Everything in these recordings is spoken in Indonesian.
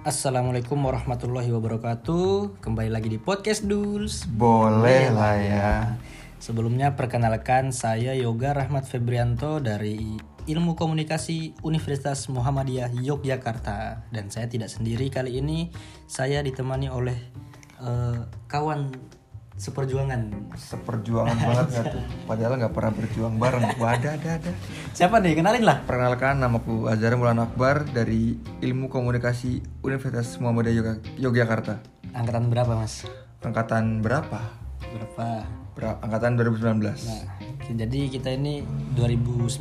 Assalamualaikum warahmatullahi wabarakatuh. Kembali lagi di podcast Duls. Boleh lah ya. Sebelumnya perkenalkan saya Yoga Rahmat Febrianto dari Ilmu Komunikasi Universitas Muhammadiyah Yogyakarta dan saya tidak sendiri kali ini. Saya ditemani oleh eh, kawan seperjuangan. Seperjuangan banget nggak tuh. Padahal nggak pernah berjuang bareng. Wah ada ada. Siapa nih? Kenalin lah. Perkenalkan namaku Azhar Maulana Akbar dari Ilmu Komunikasi Universitas Muhammadiyah Yogyakarta. Angkatan berapa mas? Angkatan berapa? Berapa? Ber- angkatan 2019. Nah, jadi kita ini 2019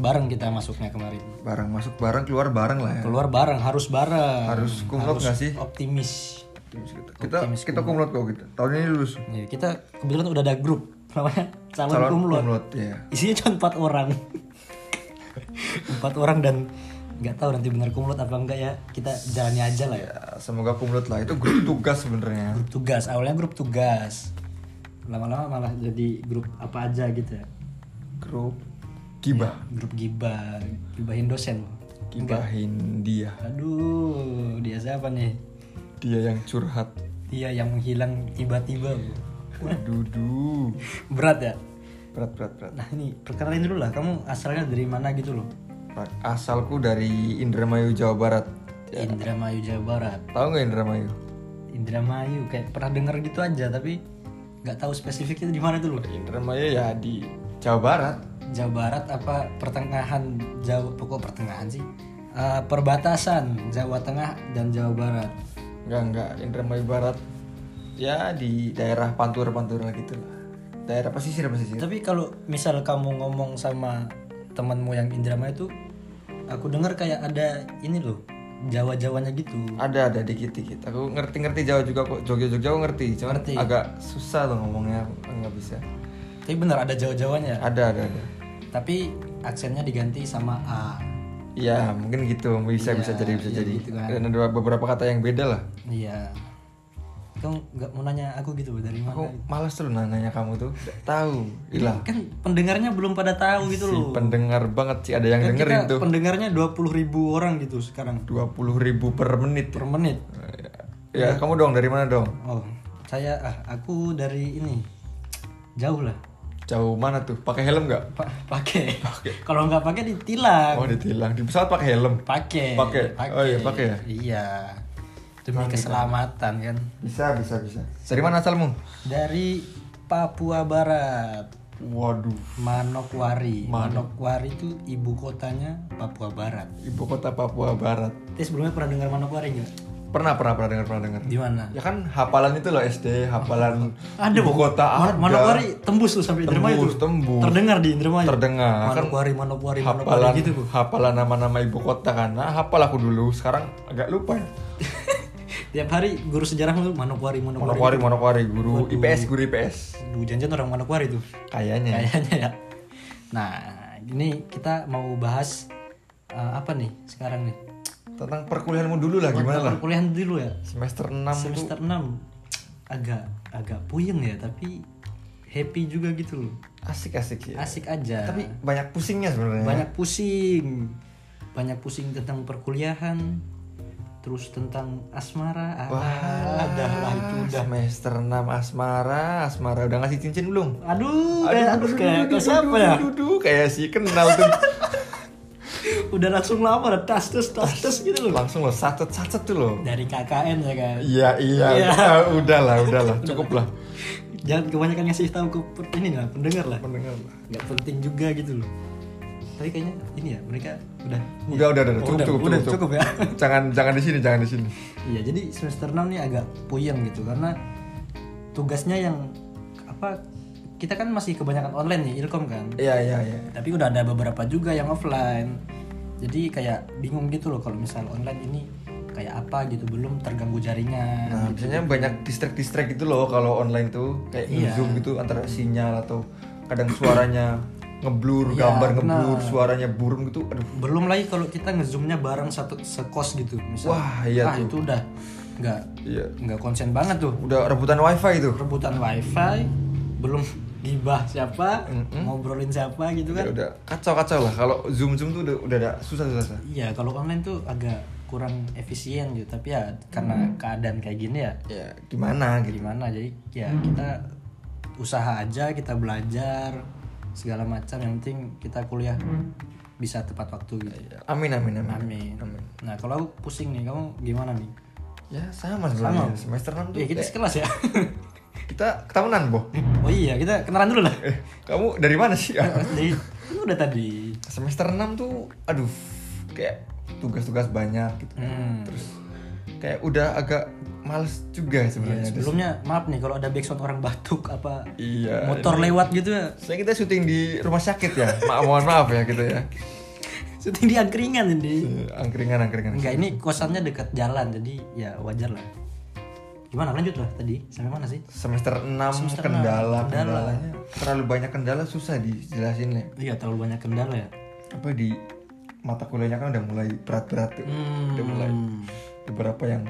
bareng kita masuknya kemarin. Bareng masuk bareng keluar bareng lah ya. Keluar bareng, harus bareng. Harus kumlot nggak sih? Optimis. Kita kita kumlot kok kita. Tahun ini lulus. Ya, kita kebetulan udah ada grup namanya calon, Calon kumlot. kumlot ya. Isinya cuma empat orang. empat orang dan nggak tahu nanti benar kumlot apa enggak ya. Kita jalani aja lah ya. Ya, semoga kumlot lah. Itu grup tugas sebenarnya. Grup tugas, awalnya grup tugas. Lama-lama malah jadi grup apa aja gitu ya. Grup gibah. Grup gibah, gibahin dosen. Gibahin dia. Aduh, dia siapa nih? Dia yang curhat. Dia yang menghilang tiba-tiba. Waduh, duh. Berat ya? berat berat berat. Nah ini perkenalin dulu lah, kamu asalnya dari mana gitu loh? Asalku dari Indramayu Jawa Barat. Indramayu Jawa Barat. Tahu nggak Indramayu? Indramayu kayak pernah denger gitu aja tapi nggak tahu spesifiknya di mana tuh loh. Indramayu ya di Jawa Barat. Jawa Barat apa pertengahan Jawa pokok pertengahan sih. Eh, perbatasan Jawa Tengah dan Jawa Barat. Enggak enggak Indramayu Barat. Ya di daerah Pantura-Pantura gitu lah. Daerah pesisir pesisir. Tapi kalau misal kamu ngomong sama temanmu yang Indramayu tuh, aku dengar kayak ada ini loh Jawa-Jawanya gitu. Ada ada dikit dikit. Aku ngerti-ngerti Jawa juga kok. Jogja-Jogja aku ngerti. Cuman Ngerti. agak susah loh ngomongnya. Nggak bisa. Tapi bener ada Jawa-Jawanya. Ada ada ada. Tapi aksennya diganti sama A. Iya mungkin gitu. Bisa Iya, bisa jadi bisa iya jadi. gitu kan. Dan ada beberapa kata yang beda lah. Iya. Kamu nggak mau nanya aku gitu dari mana? Aku malas tuh nanya kamu tuh. Tahu. Ilah. Kan pendengarnya belum pada tahu gitu Si loh. pendengar banget sih ada yang Kan dengerin kita tuh. pendengarnya 20.000 ribu orang gitu sekarang 20 ribu per menit. per menit. Ya, kamu dong dari mana dong? Oh, saya ah aku dari ini jauh lah. Jauh mana tuh? Pakai helm nggak? Pa- pakai. Kalau nggak pakai ditilang. Oh ditilang di pesawat pakai helm. Pakai. Pakai. Oh iya, pakai ya? Iya. Demi keselamatan kan. Bisa bisa bisa. Dari mana asalmu? Dari Papua Barat. Waduh. Manokwari. Manokwari itu ibu kotanya Papua Barat. Ibu kota Papua Barat. Tapi sebelumnya pernah dengar Manokwari nggak? Pernah pernah pernah dengar pernah dengar. Di mana? Ya kan hafalan itu loh SD, hafalan Ada ibu Bu. kota ada. Manokwari tembus tuh sampai Indramayu Tembus, tembus. Terdengar di Indramayu. Terdengar. Kan Manokwari, Manokwari, Manokwari hafalan gitu bu. hafalan nama-nama ibu kota kan. Nah, hafal aku dulu. Sekarang agak lupa ya. Tiap hari guru sejarah lu Manokwari, Manokwari. Manokwari, Manokwari, guru IPS, guru IPS. Duh, janjian orang Manokwari tuh. Kayaknya. Kayaknya ya. Nah, ini kita mau bahas eh, apa nih sekarang nih? Tentang perkuliahanmu dulu lah gimana lah? Perkuliahan dulu ya. Semester 6 tuh Semester 6 agak agak puyeng ya, tapi happy juga gitu loh. asik-asik ya. Asik aja. Tapi banyak pusingnya sebenarnya. banyak pusing banyak pusing tentang perkuliahan terus tentang asmara ah, Wah, ada lah itu udah semester 6 asmara, asmara udah ngasih cincin belum? aduh kayak aduh, kayak kayak siapa ya Duh, duh, kayak si kenal tuh. Udah langsung lama ada tas tas tas tas gitu loh Langsung loh sacet-sacet tuh loh. dari KKN ya kan Iya, iya. Iya. Ah, udahlah, udahlah, cukup lah. jangan kebanyakan ngasih tahu ke ini lah pendengar lah Mendengar lah. nggak penting juga gitu loh tapi kayaknya ini ya mereka udah Udah, udah, udah, Oh, cukup, cukup, udah, cukup, cukup ya Jangan jangan di sini, jangan di sini. Iya, jadi semester 6 nih agak puyeng gitu karena tugasnya yang apa kita kan masih kebanyakan online nih, Ilkom kan. Iya, iya, iya. Tapi udah ada beberapa juga yang offline. Jadi kayak bingung gitu loh kalau misal online ini kayak apa gitu, belum terganggu jaringan. Nah, biasanya banyak distract-distract gitu loh kalau online tuh kayak Iya. zoom gitu antara sinyal atau kadang suaranya ngeblur, Iya, gambar ngeblur, benar. suaranya burung gitu. Aduh, Belum lagi kalau kita ngezoomnya bareng satu sekos gitu, misal. Wah, iya ah, tuh. itu udah nggak iya. nggak konsen banget tuh. Udah rebutan wifi tuh. Rebutan wifi, belum gibah siapa, Mm-mm. ngobrolin siapa gitu Udah, kan. udah. Kacau-kacau lah. Kalau zoom zoom tuh udah udah susah susah. Iya, kalau online tuh agak kurang efisien gitu. Tapi ya karena keadaan kayak gini ya ya gimana gitu. gimana? Jadi ya kita usaha aja kita belajar segala macam. Yang penting kita kuliah bisa tepat waktu gitu. Amin amin amin. Amin. Amin. Nah kalau aku pusing nih kamu gimana nih? Ya sama sebenarnya. Semester 6 tuh ya kita kayak- sekelas ya kita ketahunan boh oh iya kita kenalan dulu lah. Eh kamu dari mana sih? Jadi ini udah tadi. Semester 6 tuh aduh kayak tugas-tugas banyak gitu. Hmm. terus kayak udah agak males juga Ya, sebenarnya. Sebelumnya maaf nih kalau ada backsound orang batuk apa iya motor lewat gitu ya? saya kita syuting di rumah sakit ya? Ma mohon maaf ya gitu ya. Syuting di angkringan ini Eh, angkringan angkringan. Enggak ini kosannya dekat jalan jadi ya wajar lah gimana? Lanjut lah tadi. Sampai mana sih? Semester 6 Semester kendala enam, kendala. kendalanya. Terlalu banyak kendala susah dijelasin ya. Iya terlalu banyak kendala ya. Apa di mata kuliahnya kan udah mulai berat-berat tuh Hmm. udah mulai beberapa yang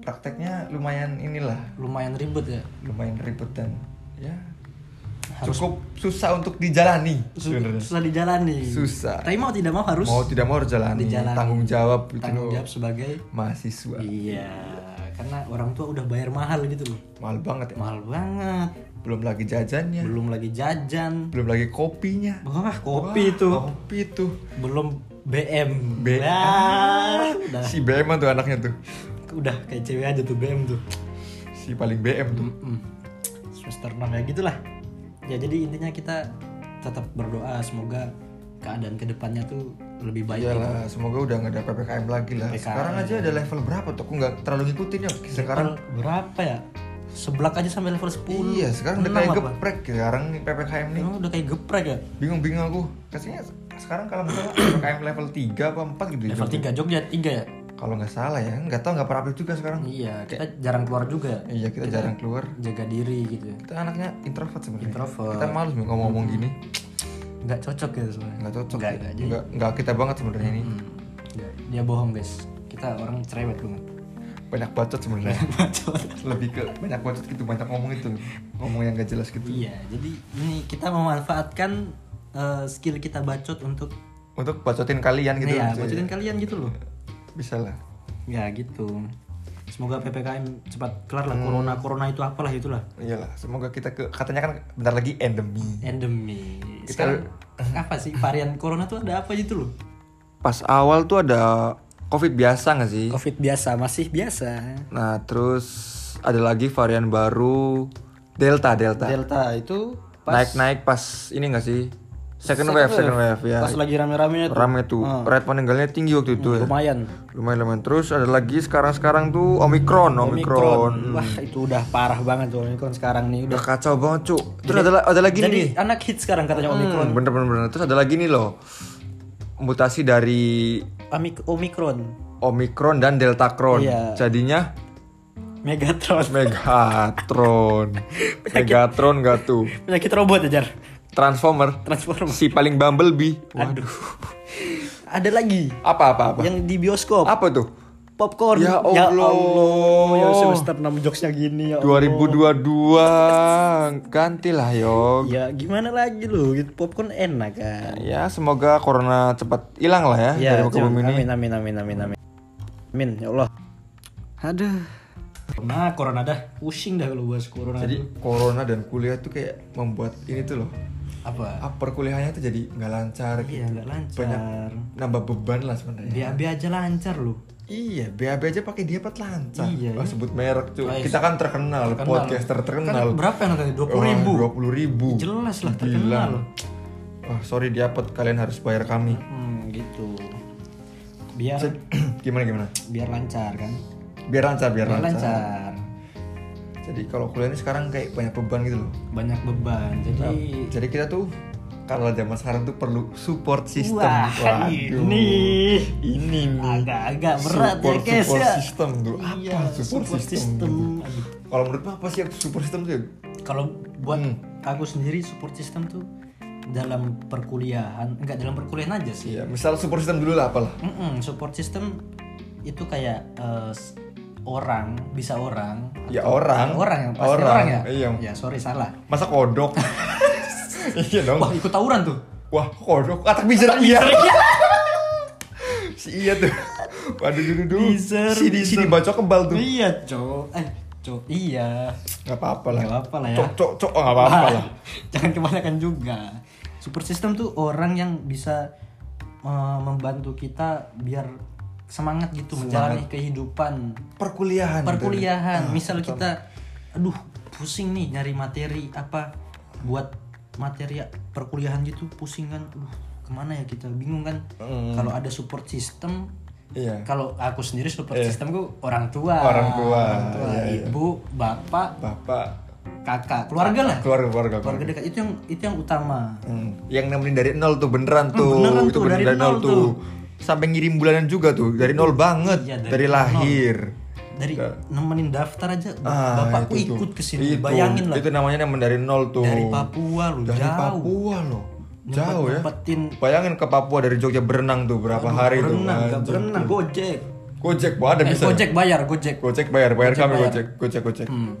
prakteknya lumayan inilah. Lumayan ribet ya. Lumayan ribet dan ya cukup susah untuk dijalani Su- susah dijalani. Susah. Tapi mau tidak mau harus mau tidak mau harus jalani. Dijalani. tanggung jawab gitu. Tanggung jawab sebagai mahasiswa. Iya karena orang tua udah bayar mahal gitu loh. Mahal banget ya? Mahal banget. Belum lagi jajannya. Belum lagi jajan. Belum lagi kopinya. Wah kopi itu. kopi tuh belum BM BM. Udah. Si BM tuh anaknya tuh. Udah kayak cewek aja tuh BM tuh. Si paling BM tuh. Mm. semester 6 ya gitulah. Ya jadi intinya kita tetap berdoa. Semoga keadaan ke depannya tuh lebih baik gitu. Iyalah, semoga udah nggak ada PPKM lagi lah. PPKM. Sekarang aja ada level berapa tuh? Aku nggak terlalu ngikutin ya. Sekarang Level berapa ya seblak aja sampai level 10 iya, sekarang udah kayak apa? geprek sekarang nih PPKM nih. Emang udah kayak geprek ya Bingung-bingung aku. Kasihnya sekarang kalau misalnya PPKM level 3 apa 4 gitu. level Jogja. 3 Jogja 3 ya Kalau nggak salah ya, nggak tahu nggak pernah update juga sekarang. iya kita jarang keluar juga ya Iya, kita jarang keluar. jaga diri gitu ya Kita anaknya introvert sebenarnya. Introvert. Kita malu ngomong-ngomong gini. Nggak cocok gitu sebenarnya Nggak cocok. nggak ya. nggak jadi Nggak nggak kita banget sebenarnya ini. Hmm, nggak. dia bohong guys kita orang cerewet banget Banyak bacot sebenarnya. Lebih ke banyak bacot gitu, banyak ngomong itu. Ngomong yang gak jelas gitu. Iya, jadi ini kita memanfaatkan eh, skill kita bacot untuk Untuk bacotin kalian gitu. ya, cuy. bacotin kalian gitu loh. Bisa lah. Ya gitu. Semoga PPKM cepat kelar Hmm. lah. Corona corona itu apalah itulah. Iyalah, semoga kita ke katanya kan bentar lagi endemi. Endemi. Kita- Sekarang apa sih varian corona tuh ada apa gitu loh? Pas awal tuh ada Covid biasa nggak sih? Covid biasa, masih biasa. Nah, terus ada lagi varian baru Delta, Delta. Delta itu pas Naik-naik pas ini nggak sih? Second, wave, second wave ya. Pas lagi rame-ramenya tuh. Rame tuh. Rate meninggalnya tinggi waktu itu ya. Lumayan. Lumayan lumayan. Terus ada lagi sekarang-sekarang tuh Omicron, Omicron. Wah, itu udah parah banget tuh Omicron sekarang nih udah. Udah kacau banget, Cuk. Terus ada ada lagi nih. Jadi anak hit sekarang katanya Omicron. Hmm, bener bener bener. Terus ada lagi nih loh. Mutasi dari Omik- Omicron. Omicron dan Delta Cron. Iya. Jadinya Megatron. Megatron. Megatron gak tuh? Penyakit robot ya, Transformer. Transform. Si paling Bumblebee. Aduh. Ada lagi Apa apa apa? yang di bioskop. Apa tuh? Popcorn. Ya Allah. Ya semester 6 jokesnya gini ya. Allah. 2022 gantilah yo. Ya gimana lagi lu? Gitu, Popcorn enak kan. Ya semoga corona cepat hilang lah ya, Ya, dari muka bumi ini. amin amin amin amin amin. Amin ya Allah. Aduh. Nah, corona dah pusing dah kalau bahas corona. Jadi tuh. corona dan kuliah tuh kayak membuat ini tuh loh. Apa? ah, Perkuliahannya tuh jadi nggak lancar. Iya, nggak lancar. Banyak nambah beban lah sebenarnya. BAB aja lancar lu. Iya, BAB aja pakai dia dapat lancar. Iya, Wah, sebut merek cuy. Oh, iya. Kita kan terkenal, podcaster terkenal. Kan berapa yang tadi? 20 ribu. Dua puluh ribu. Jelas lah terkenal. Wah, sorry diapot kalian harus bayar kami. Hmm, gitu. Biar gimana gimana? biar lancar kan? Biar lancar, biar, Biar lancar. lancar. Jadi kalau kuliah ini sekarang kayak banyak beban gitu loh. Banyak beban. Jadi Jadi kita tuh kalau zaman sekarang tuh perlu support system. Wah, Waduh. ini ini nih. agak-agak berat support, ya guys support ya. system tuh. Apa Iya, support, support system? system. gitu? Kalau menurut apa sih support system tuh? Kalau buat Hmm. aku sendiri support system tuh dalam perkuliahan, enggak dalam perkuliahan aja sih. Iya, misal support system dulu lah apalah. Mm-mm, support system itu kayak s- orang bisa orang Ya orang. orang yang pasti Orang, orang, ya iya. ya sorry salah Masa kodok? iya dong. wah ikut tawuran tuh Wah, kodok. Katak bijar iya. si iya tuh. Waduh dulu dulu. Sini teaser. sini bacok kebal tuh. Iya, Cok. Eh, Cok. Iya. Gak apa-apa lah. Nggak apa-apa lah ya. Cok cok cok oh, nggak apa-apa lah. Jangan kebanyakan juga. Super system tuh orang yang bisa uh, membantu kita biar semangat gitu menjalani kehidupan Perkuliahan. perkuliahan. Ah, Misal kita aduh pusing nih nyari materi apa buat materi perkuliahan gitu pusing kan. Aduh, ke mana ya kita bingung kan. Hmm. Kalau ada support system Iya. kalau aku sendiri support systemku orang tua, Orang tua, Orang tua, iya, iya. ibu, bapak, Bapak kakak, keluarga lah. keluarga keluarga. Keluarga dekat itu yang itu yang utama. Hmm, Yang nemenin dari nol tuh beneran tuh. beneran itu tuh, bener dari nol tuh. Sampai ngirim bulanan juga tuh dari nol banget Iya, dari dari, nol. lahir. Dari nemenin daftar aja Ah, bapakku itu tuh. ikut ke sini. Bayangin lah. Itu namanya nemen dari nol tuh. Dari Papua lu Dari jauh. Papua loh. Jauh ya. Bayangin ke Papua dari Jogja berenang tuh berapa hari tuh. berenang, gak anjir. berenang, gojek. Gojek, wah ada Eh, bisa. gojek bayar, gojek. Gojek bayar, bayar Gojek kami bayar. gojek, gojek, gojek. Hmm.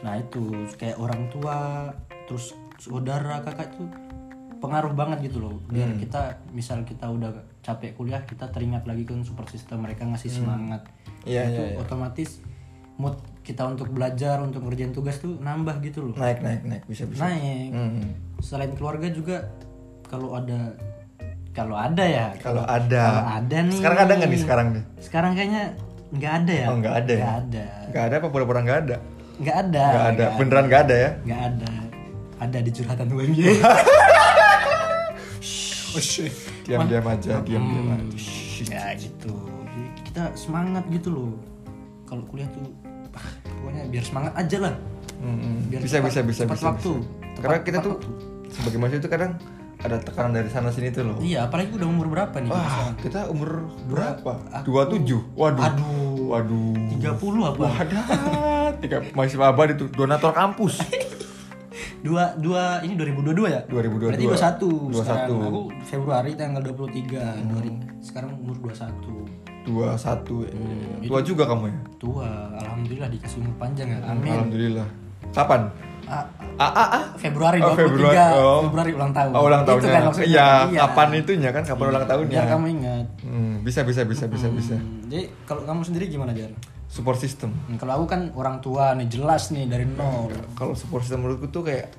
Nah itu kayak orang tua, terus saudara kakak itu pengaruh banget gitu loh. Biar Hmm. kita misal kita udah capek kuliah, kita teringat lagi kan support system mereka ngasih semangat. Iya, itu iya, iya. otomatis mood kita untuk belajar, untuk ngerjain tugas tuh nambah gitu loh. Naik, naik, naik, bisa, bisa. Naik. Hmm. Selain keluarga juga kalau ada kalau ada ya. Kalau ada. Kalau ada nih. Sekarang ada nggak nih sekarang nih? Sekarang kayaknya nggak ada ya. Oh nggak ada ya? Nggak ada. Nggak ada apa pura-pura nggak ada? Nggak ada. Nggak ada, beneran nggak ada ya? Nggak ada. Ada di curhatan UMY. Diam-diam aja, diam-diam Hmm, aja. ya gitu. Jadi kita semangat gitu loh. Kalau kuliah tuh pokoknya biar semangat aja lah. Hmm, Biar bisa, tepat- bisa, bisa, tepat bisa, waktu. bisa. Tepat- Karena kita tuh waktu. sebagai mahasiswa itu kadang ada tekanan dari sana sini tuh loh. Iya, apalagi udah umur berapa nih? kita Wah, kita umur berapa? Aku- 27. Waduh. Aduh. Waduh. 30 apa? Wadah. Tiga mahasiswa abadi itu donatur kampus. dua dua ini 2022 ya 2022. berarti 21 21. sekarang aku Februari tanggal 23 Januari sekarang umur 21 21. Hmm, Tua juga kamu ya? tua alhamdulillah dikasih umur panjang ya amin Alhamdulillah. Kapan? Ah, Ah, ah, ah. Februari Oh, 23 Februari, oh. Februari ulang tahun Oh, ulang Itu tahunnya. kan maksudnya. Iya, kapan itunya kan? Kapan ulang tahunnya? biar kamu ingat Hmm, bisa, bisa, bisa, bisa, bisa. Hmm, jadi kalau kamu sendiri gimana Jar? Support system. Hmm, kalau aku kan orang tua nih jelas nih dari nol Kalau support system menurutku tuh kayak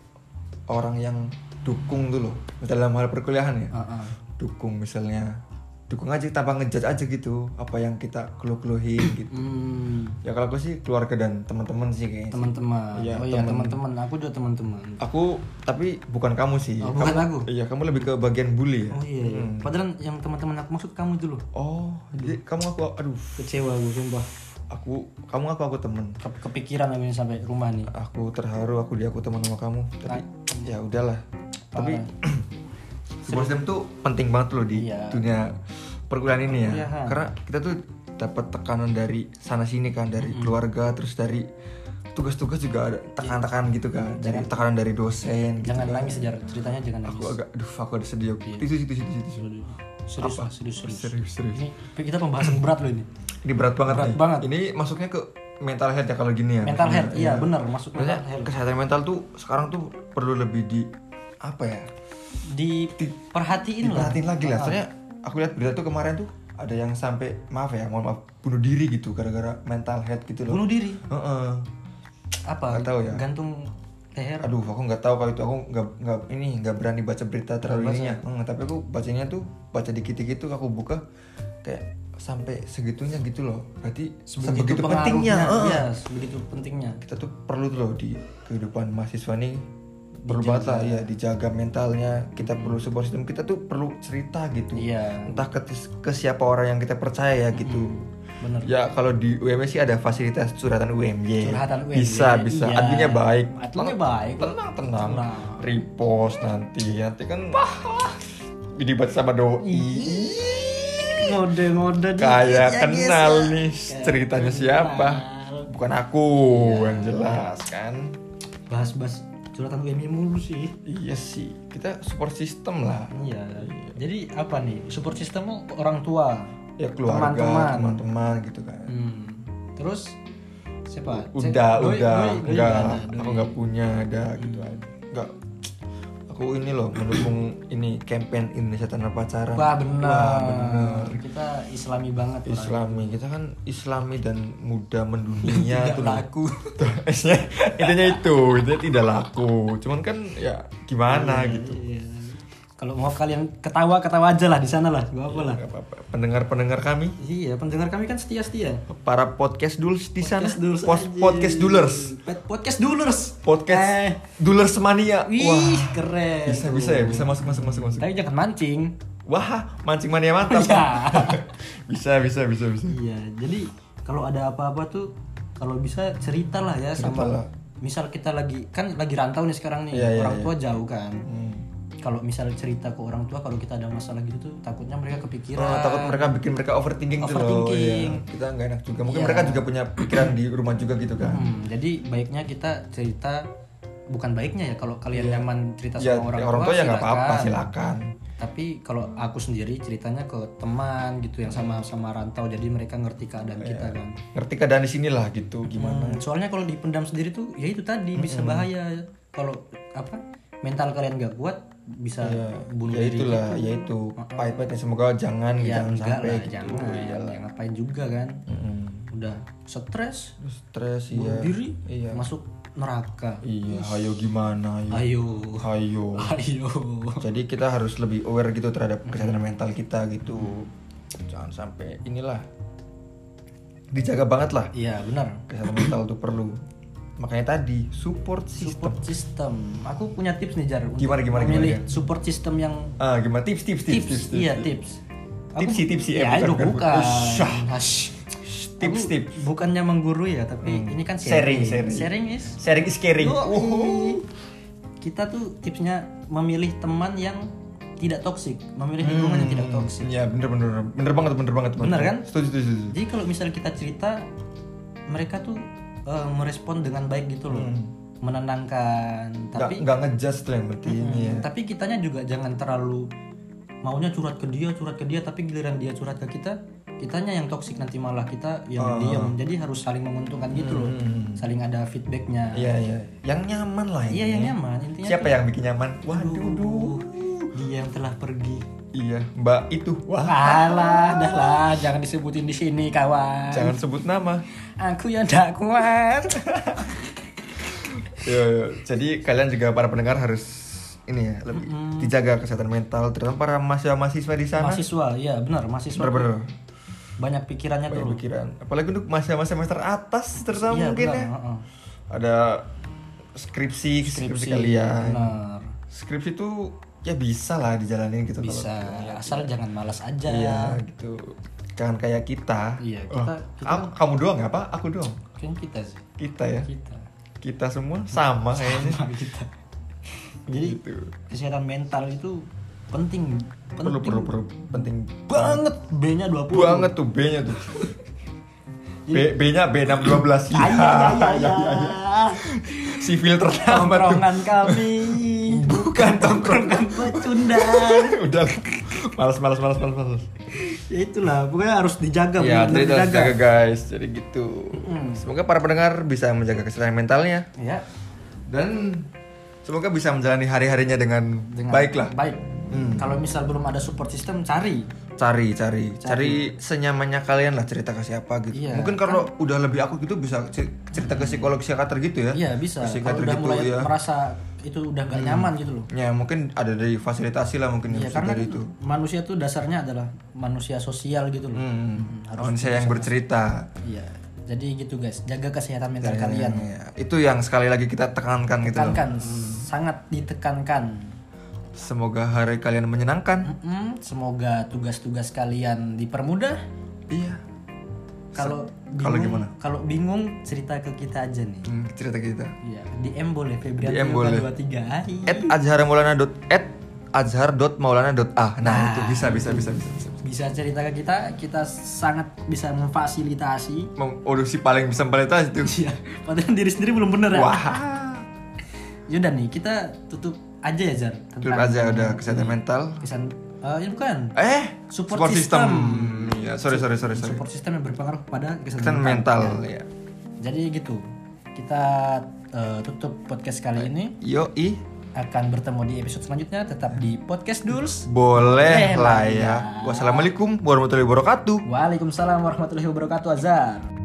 orang yang dukung tuh loh. Dalam hal perkuliahan ya. Ah, ah. Dukung misalnya. Dukung aja tanpa ngejudge aja gitu apa yang kita keluh-keluhin gitu. Hmm, Ya kalau aku sih keluarga dan teman-teman sih kayaknya. teman-teman Iya, oh iya teman. teman-teman aku juga teman-teman Aku tapi bukan kamu sih. Oh, bukan kamu, aku? Iya, kamu lebih ke bagian bully ya. oh iya, iya. padahal yang teman-teman aku maksud kamu itu loh Oh, jadi kamu aku aduh, kecewa gue sumpah aku kamu aku aku temen. Ke- kepikiran aku ini sampai rumah nih Aku terharu aku dia aku teman sama kamu. Tapi ya udahlah. Tapi support system tuh penting banget loh di Iya. dunia perkuliahan ini ya. Perkuliahan. Karena kita tuh dapat tekanan dari sana sini kan dari keluarga terus dari tugas-tugas juga ada tekanan-tekanan gitu kan. Dari tekanan dari dosen gitu. jangan nangis sejarah ceritanya jangan Aku nangis agak aduh aku ada sedih. Iya. Tisu tisu tisu tisu. Serius lah, serius serius Serius serius. ini kita pembahasan berat loh ini Ini berat banget Berat nih. banget. Ini masuknya ke mental health ya kalau gini ya. mental health iya benar masuk mental health kesehatan mental tuh sekarang tuh perlu lebih di apa ya? diperhatiin lah Diperhatiin lagi lah. Soalnya aku lihat berita tuh kemarin tuh ada yang sampai maaf ya, mohon maaf bunuh diri gitu gara-gara mental health gitu loh. bunuh diri Heeh. apa Nggak tahu ya. gantung leher Aduh, aku nggak tahu kalau itu. Aku nggak nggak ini nggak berani baca berita terlalu ininya. Hmm, tapi aku bacanya tuh baca dikit-dikit tuh aku buka kayak sampai segitunya gitu loh. Berarti sebegitu, pentingnya. heeh. iya sebegitu pentingnya. Kita tuh perlu tuh loh di kehidupan mahasiswa nih berbata ya dijaga mentalnya. Kita perlu support system. Kita tuh perlu cerita gitu. Iya. Entah ke, ke siapa orang yang kita percaya ya gitu bener. Ya kalau di UMY sih ada fasilitas curhatan UMY Curhatan UMY, bisa bisa. iya. adminnya baik. Adminnya baik. tenang tenang. Tenang. repost nanti nanti kan ini baca sama doi. Ngode ngode kayak kenal nih ceritanya siapa? Bukan aku yang jelas kan? Bahas bahas curhatan UMI mulu sih. Iya sih, kita support system lah. iya. Jadi apa nih? Support systemmu orang tua Ya keluarga, Teman-teman. teman-teman gitu kan. hmm. terus siapa Udah, Doi- udah, doi- doi enggak, nggak aku nggak punya ada gitu aja. Enggak, aku ini loh mendukung ini campaign Indonesia tanpa pacaran Wah benar. Wah, bener. Kita Islami banget. orang. Islami kita kan Islami dan muda mendunia Tidak tuh laku. Tuh, Esnya intinya itu intinya tidak laku cuman kan ya gimana gitu Iya. Kalau mau kalian ketawa ketawa aja lah di sana lah. Gak apa lah. Gak apa-apa. pendengar-pendengar kami Iya, pendengar kami kan setia-setia. para podcast dulers di sana Podcast dulers podcast dulers Podcast dulers. podcast Eh. dulers mania Wih, wah keren. bisa bisa ya bisa masuk masuk masuk masuk Tapi jangan mancing. wah mancing mania mantap Iya. bisa bisa bisa bisa Iya, jadi kalau ada apa-apa tuh kalau bisa cerita lah ya sama lah. misal kita lagi kan lagi rantau nih sekarang nih Iya, iya, orang iya. tua jauh kan. Hmm. Kalau misal cerita ke orang tua kalau kita ada masalah gitu tuh takutnya mereka kepikiran. Oh, takut mereka bikin mereka overthinking, tuh loh. Overthinking. Iya. Kita nggak enak juga. Mungkin Iya. mereka juga punya pikiran di rumah juga gitu kan. Hmm, jadi baiknya kita cerita bukan baiknya ya kalau kalian nyaman cerita Ya, sama orang, orang tua ya nggak apa-apa, silakan. Tapi kalau aku sendiri ceritanya ke teman gitu yang sama sama rantau jadi mereka ngerti keadaan kita kan. Ngerti keadaan di sini lah gitu gimana. Hmm, soalnya kalau dipendam sendiri tuh ya itu tadi bisa bahaya. Kalau apa mental kalian nggak kuat bisa Ya, bunuh ya diri. itulah, ya itu pahit-pahitnya semoga jangan Ya jangan sampai lah, gitu. jangan. Ya, ngapain juga kan? Mm-mm. Udah stres, Stres bunuh iya. diri, Iya. masuk neraka. Iya, ayo gimana ayo. Ayo. Ayo. Ayo. Jadi kita harus lebih aware gitu terhadap kesehatan mental kita gitu. Jangan sampai inilah dijaga banget lah Iya, benar. kesehatan mental tuh perlu. Makanya tadi support system. Support system. Aku punya tips nih Jar. Gimana, gimana, memilih gimana? support system yang Ah, gimana tips tips tips tips. Iya, tips. Aku- Tipsy, tipsy, eh, Ya, itu bukan, bukan. Hash. Tips, tips. Bukannya menggurui ya, tapi ini kan Sharing, sharing. sharing. Sharing is Sharing is caring. Yoi. Kita tuh tipsnya memilih teman yang tidak toksik, memilih lingkungan yang tidak toksik. Ya bener bener bener banget bener banget. Bener kan? Setuju setuju. setuju. Jadi kalau misalnya kita cerita, mereka tuh eh, merespon dengan baik gitu loh, menenangkan. Nggak Tapi nggak ngejudge tuh yang penting ya. tapi kitanya juga jangan terlalu maunya curhat ke dia, curhat ke dia, tapi giliran dia curhat ke kita, kitanya yang toksik nanti malah kita yang diam. Jadi harus saling menguntungkan gitu loh, saling ada feedbacknya. Iya iya. Yang nyaman lah Iya yang nyaman intinya. Siapa yang bikin nyaman? Waduh. Aduh, dia yang telah pergi. Iya, Mbak itu. Wah. Alah, dah lah, jangan disebutin di sini kawan. Jangan sebut nama. Aku yang tidak kuat. Yo, yo. Jadi kalian juga para pendengar harus ini ya lebih dijaga kesehatan mental terutama para mahasiswa-mahasiswa di sana. mahasiswa, iya benar mahasiswa. Bener-bener Banyak pikirannya tuh. banyak pikiran. Apalagi untuk mahasiswa semester atas terutama Iya mungkin benar. ya. heeh. Ada skripsi, skripsi, Skripsi, kalian. Benar. Skripsi tuh ya bisa lah dijalanin gitu kalau- Bisa, asal jangan malas aja. Iya gitu. Jangan kayak kita. Iya, Oh, kita- kita- kamu, kamu doang ya, Pak? Aku doang. Kan kita sih. Kita ya. Kita. Kita semua sama kayaknya. Sama kita. Jadi Gitu. kesehatan mental itu penting. Perlu Penting perlu perlu penting banget. B-nya 20. banget tuh B-nya tuh. B B-nya B612. Iya, iya, iya, iya. Si filter nama tuh. Tongkrongan kami Bukan tongkrongan. pecundang. Udah malas malas malas malas malas. ya itulah, pokoknya harus dijaga. Ya, jadi harus dijaga. jaga guys. Jadi gitu. Semoga para pendengar bisa menjaga kesehatan mentalnya Ya, dan semoga bisa menjalani hari-harinya dengan, dengan baik lah. Baik. Kalau misal belum ada support system, cari. Cari, cari, cari senyamannya kalian lah cerita ke siapa gitu. Iya, Mungkin kalau udah lebih aku gitu bisa cer- cerita ke psikolog psikiater gitu ya. Iya bisa. Psikiater udah gitu mulai ya. merasa itu udah gak nyaman gitu loh. Ya mungkin ada dari fasilitasi lah mungkin Ya yang karena dari itu. manusia tuh dasarnya adalah manusia sosial gitu loh. Hmm. harus Manusia yang bercerita. Iya. Jadi gitu guys, jaga kesehatan mental kalian. Ya, itu yang sekali lagi kita tekankan gitu loh. Tekankan, sangat ditekankan. Semoga hari kalian menyenangkan. Mm, semoga tugas-tugas kalian dipermudah. Iya. Kalau Kalau gimana? Kalau bingung cerita ke kita aja nih. Hmm, cerita kita. Iya, DM boleh Febrianto DM boleh. 23. Hai. At azharmaulana at azhar dot maulana dot ah. Nah, itu bisa bisa bisa bisa. bisa. Bisa cerita ke kita, kita sangat bisa memfasilitasi. Mem- Udah si paling bisa memfasilitasi itu. Iya, padahal diri sendiri belum bener ya. Wah. Yaudah nih, kita tutup aja ya Jar. Tutup aja udah kesehatan mental. Kesan, eh ini bukan. Eh, Support system. system. Ya, sorry sorry sorry sorry. Support system yang berpengaruh pada Kesehatan kesehatan mental ya. Jadi gitu. Kita eh, tutup podcast kali ini. Yo i akan bertemu di episode selanjutnya tetap di podcast Duls. Boleh Boleh lah lah ya. ya. Wassalamualaikum warahmatullahi wabarakatuh. Waalaikumsalam warahmatullahi wabarakatuh. Azhar.